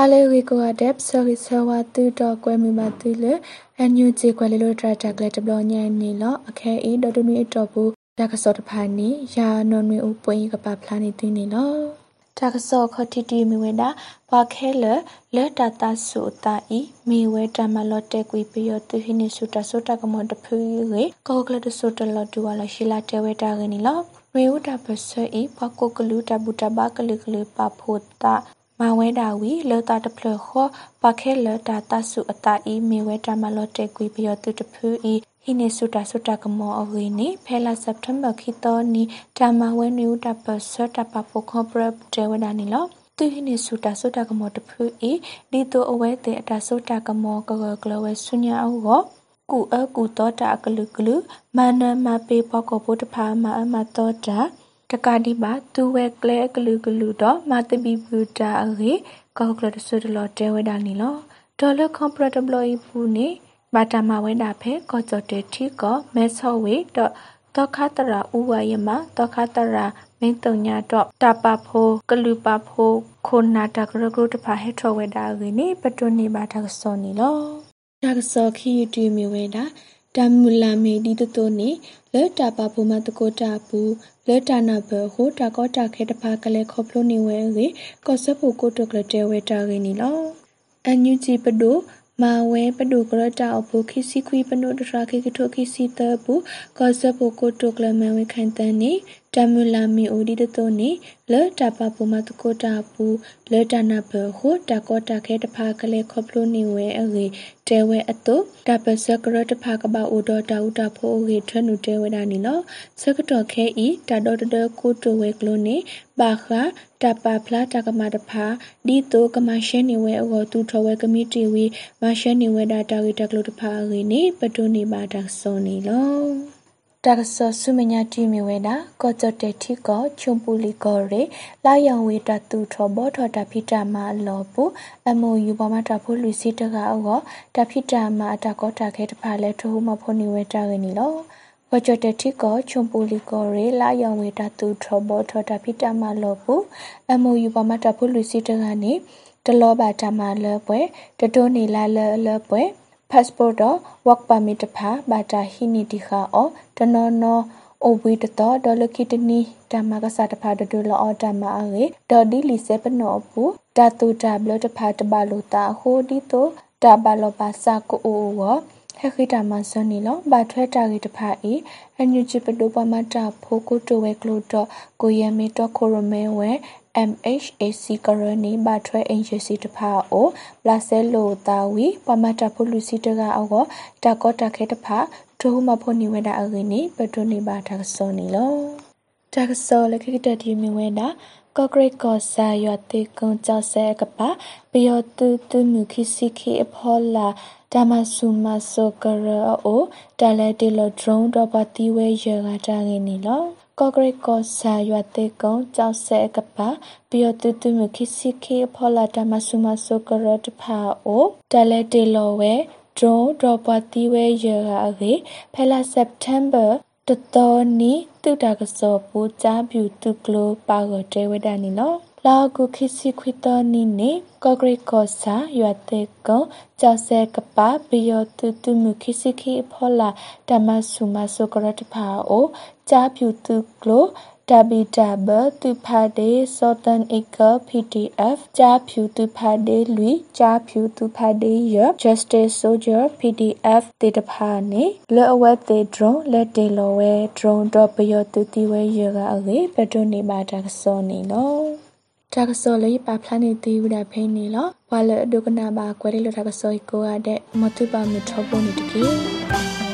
ဟာလေဝီကိုအဒက်ဆရီဆဝါတူတော့ကွဲမိပါတူလေအန်ယူဂျီကွဲလေလိုတရာတကလက်တဘလညန်နီလောအခဲဤဒေါ်တူနီတော့ဘူးတကစောတဖာနီယာနော်နွေဥပွင့်ကပါဖလာနေတင်းနီလောတကစောခတိတီမီဝဲတာဘွာခဲလလဲတတာဆုတာဤမီဝဲတမလော့တဲကွေပယောသူဟိနေဆုတဆုတကမတဖူရေကောကလတဆုတလော်တူဝါလရှိလာတဲဝဲတာကနီလောရေဥတာပဆွေဤဘကောကလူတဘူတဘကလကလပဖို့တာ မဝဲတာဝီလောတာတဖလခောပခဲလတာတဆုအတာဤမီဝဲတမလော့တဲကွေပယောသူတဖူဤဟိနေဆုတာဆုတာကမောအဝေနေဖဲလာစက်တမ်ဘာခိတောနီဓမ္မဝဲနူတာပဆတာပဖို့ခောပရတဲဝဒနီလောသူဟိနေဆုတာဆုတာကမောတဖူဤဒီတိုအဝဲတဲ့အတာဆုတာကမောကကကလဝဲဆုညာအောကူအကူတောတာကလူကလူမနမပေပကဘုတဖာမအမတောတာ တကတိပါသူဝဲကလဲကလူကလူတော့မတပိဘူတာအေကောကလတဆုတလောတဲဝဲတာနီလောဒေါ်လာကွန်ပရတဘလီဖူနေဘာတာမဝဲတာဖဲကောကြတဲ့ထီကောမဲဆောဝေတော့တောခတရာဥဝယမတောခတရာမင်းတုံညာတော့တပဖိုကလူပဖိုခိုနာတကရဂရုတဖာဟေထဝဲတာရင်းနေပတွနေပါတကစောနေလောတကစောခီတီမီဝဲတာ တမူလာမေဒီတတိုနေလဲတာပဖိုမတကိုတာပူလဲတာနာဘဟိုတာကောတာခဲတဖာကလေးခေါပလို့နေဝဲရေကောဆပ်ဖို့ကိုတုကလတဲဝဲတာရင်းနေလောအန်ယူဂျီပဒိုမာဝဲပဒုကရတာအဖို့ခိစီခွီပနုဒရာခိကထုခိစီတဘူးကောဇဘကိုတုကလမဝဲခိုင်တန်နေတမူလာမီအိုဒီတတိုနေလဲတပပူမတကိုတာပူလဲတနာဘဟိုတကောတခဲတဖာကလေးခေါပလိုနေဝဲအေတဲဝဲအတုတပစကရတဖာကပါအိုဒတာဥတာဖိုအေထနုတဲဝဲတာနီလောစကတော်ခဲဤတတော်တကိုတိုဝဲကလိုနေပါခာတပဖလာတကမတဖာဒီတိုကမရှဲနေဝဲအောတူထဝဲကမီတီဝီမရှဲနေဝဲတာတာဂီတကလိုတဖာအေနေပတုနေပါတာစောနေလော တကဆဆုမညာတီမီဝဲတာကောကြတဲ့ထီကောချုံပူလီကောရေလာယံဝေတတူထောဘောထောတာဖိတာမလောပူအမိုယူဘမတာဖိုလူစီတကအောတဖိတာမအတကောတာခဲတဖာလဲထဟုမဖိုနေဝဲတာရနီလောဝကြတဲ့ထီကောချုံပူလီကောရေလာယံဝေတတူထောဘောထောတာဖိတာမလောပူအမိုယူဘမတာဖိုလူစီတကနေတလောပါတာမလောပွဲတတိုးနေလာလောလောပွဲ passport တော့ work permit တဖာဘာတာဟိနီတီခါအောတနော်နော်အိုဝီတတော်ဒေါ်လကိတနီတမကစားတဖာဒဒူလောတမအေဒေါ်ဒီလီစေပနောပူတတူတာဘလတဖာတဘလိုတာဟိုဒီတိုတဘလောပါစာကိုအိုဝ ဟခိတာမဆွနီလောဘာထွဲတာဂီတဖာဤအညူချီပဒိုပမတာဖိုကိုတိုဝဲကလိုတော့ကိုယမီတော့ခိုရမဲဝဲ MHAC ကရနီဘာထွဲ agency တဖာအိုလာဆဲလိုတာဝီပမတာဖိုလူစီတကအောကတကောတခဲတဖာဒိုမဖို့နေဝဒအဂိနီပဒိုနေဘာတာစောနီလောတာစောလခိတတီမီဝဲတာကော့ဂရိတ်ကောဆာယတေကုံကြောက်ဆဲကပါပယောတူတူမြခိစီခိအဖောလာ တမဆုမဆောကရအိုတလဲတီလဒရုန်းတော့ပါတီဝဲရကတာငင်းနီလောကော့ဂရိတ်ကောဆာယတေကုံကြောက်ဆဲကပါပယောတူတူမြခိစီခိအဖောလာတမဆုမဆောကရတဖာအိုတလဲတီလောဝဲဒရုန်းတော့ပါတီဝဲရကအကေဖဲလာစက်တမ်ဘာတတော်နီတုတာကစောပူချာပြူတုကလိုပါဂတေဝဒနီလော လာကုခိစီခွီတော်နီနေကောဂရိကောစာယွတ်တေကောကြောက်ဆဲကပါဘီယောတုတုမခိစီခိဖောလာဓမ္မဆုမဆုကရတဖာအိုချာပြူတုကလို www သူဖာဒေ Southern Acre PDF ကြာဖြူသူဖာဒေလူကြာဖြူသူဖာဒေရ Justice Soldier PDF တေတဖာနေလောအဝတ်တေ drone လက်တေလောဝဲ drone တော့ပယောသူတီဝဲရကအလေပတုနေပါတာစောနေလော တာကစောလေးပါဖလာနေသေးဘူးတာဖိနေလောဝါလဒုကနာပါကွဲလေးလိုတာကစောကိုရတဲ့မတုပါမထောပုံနေတကေ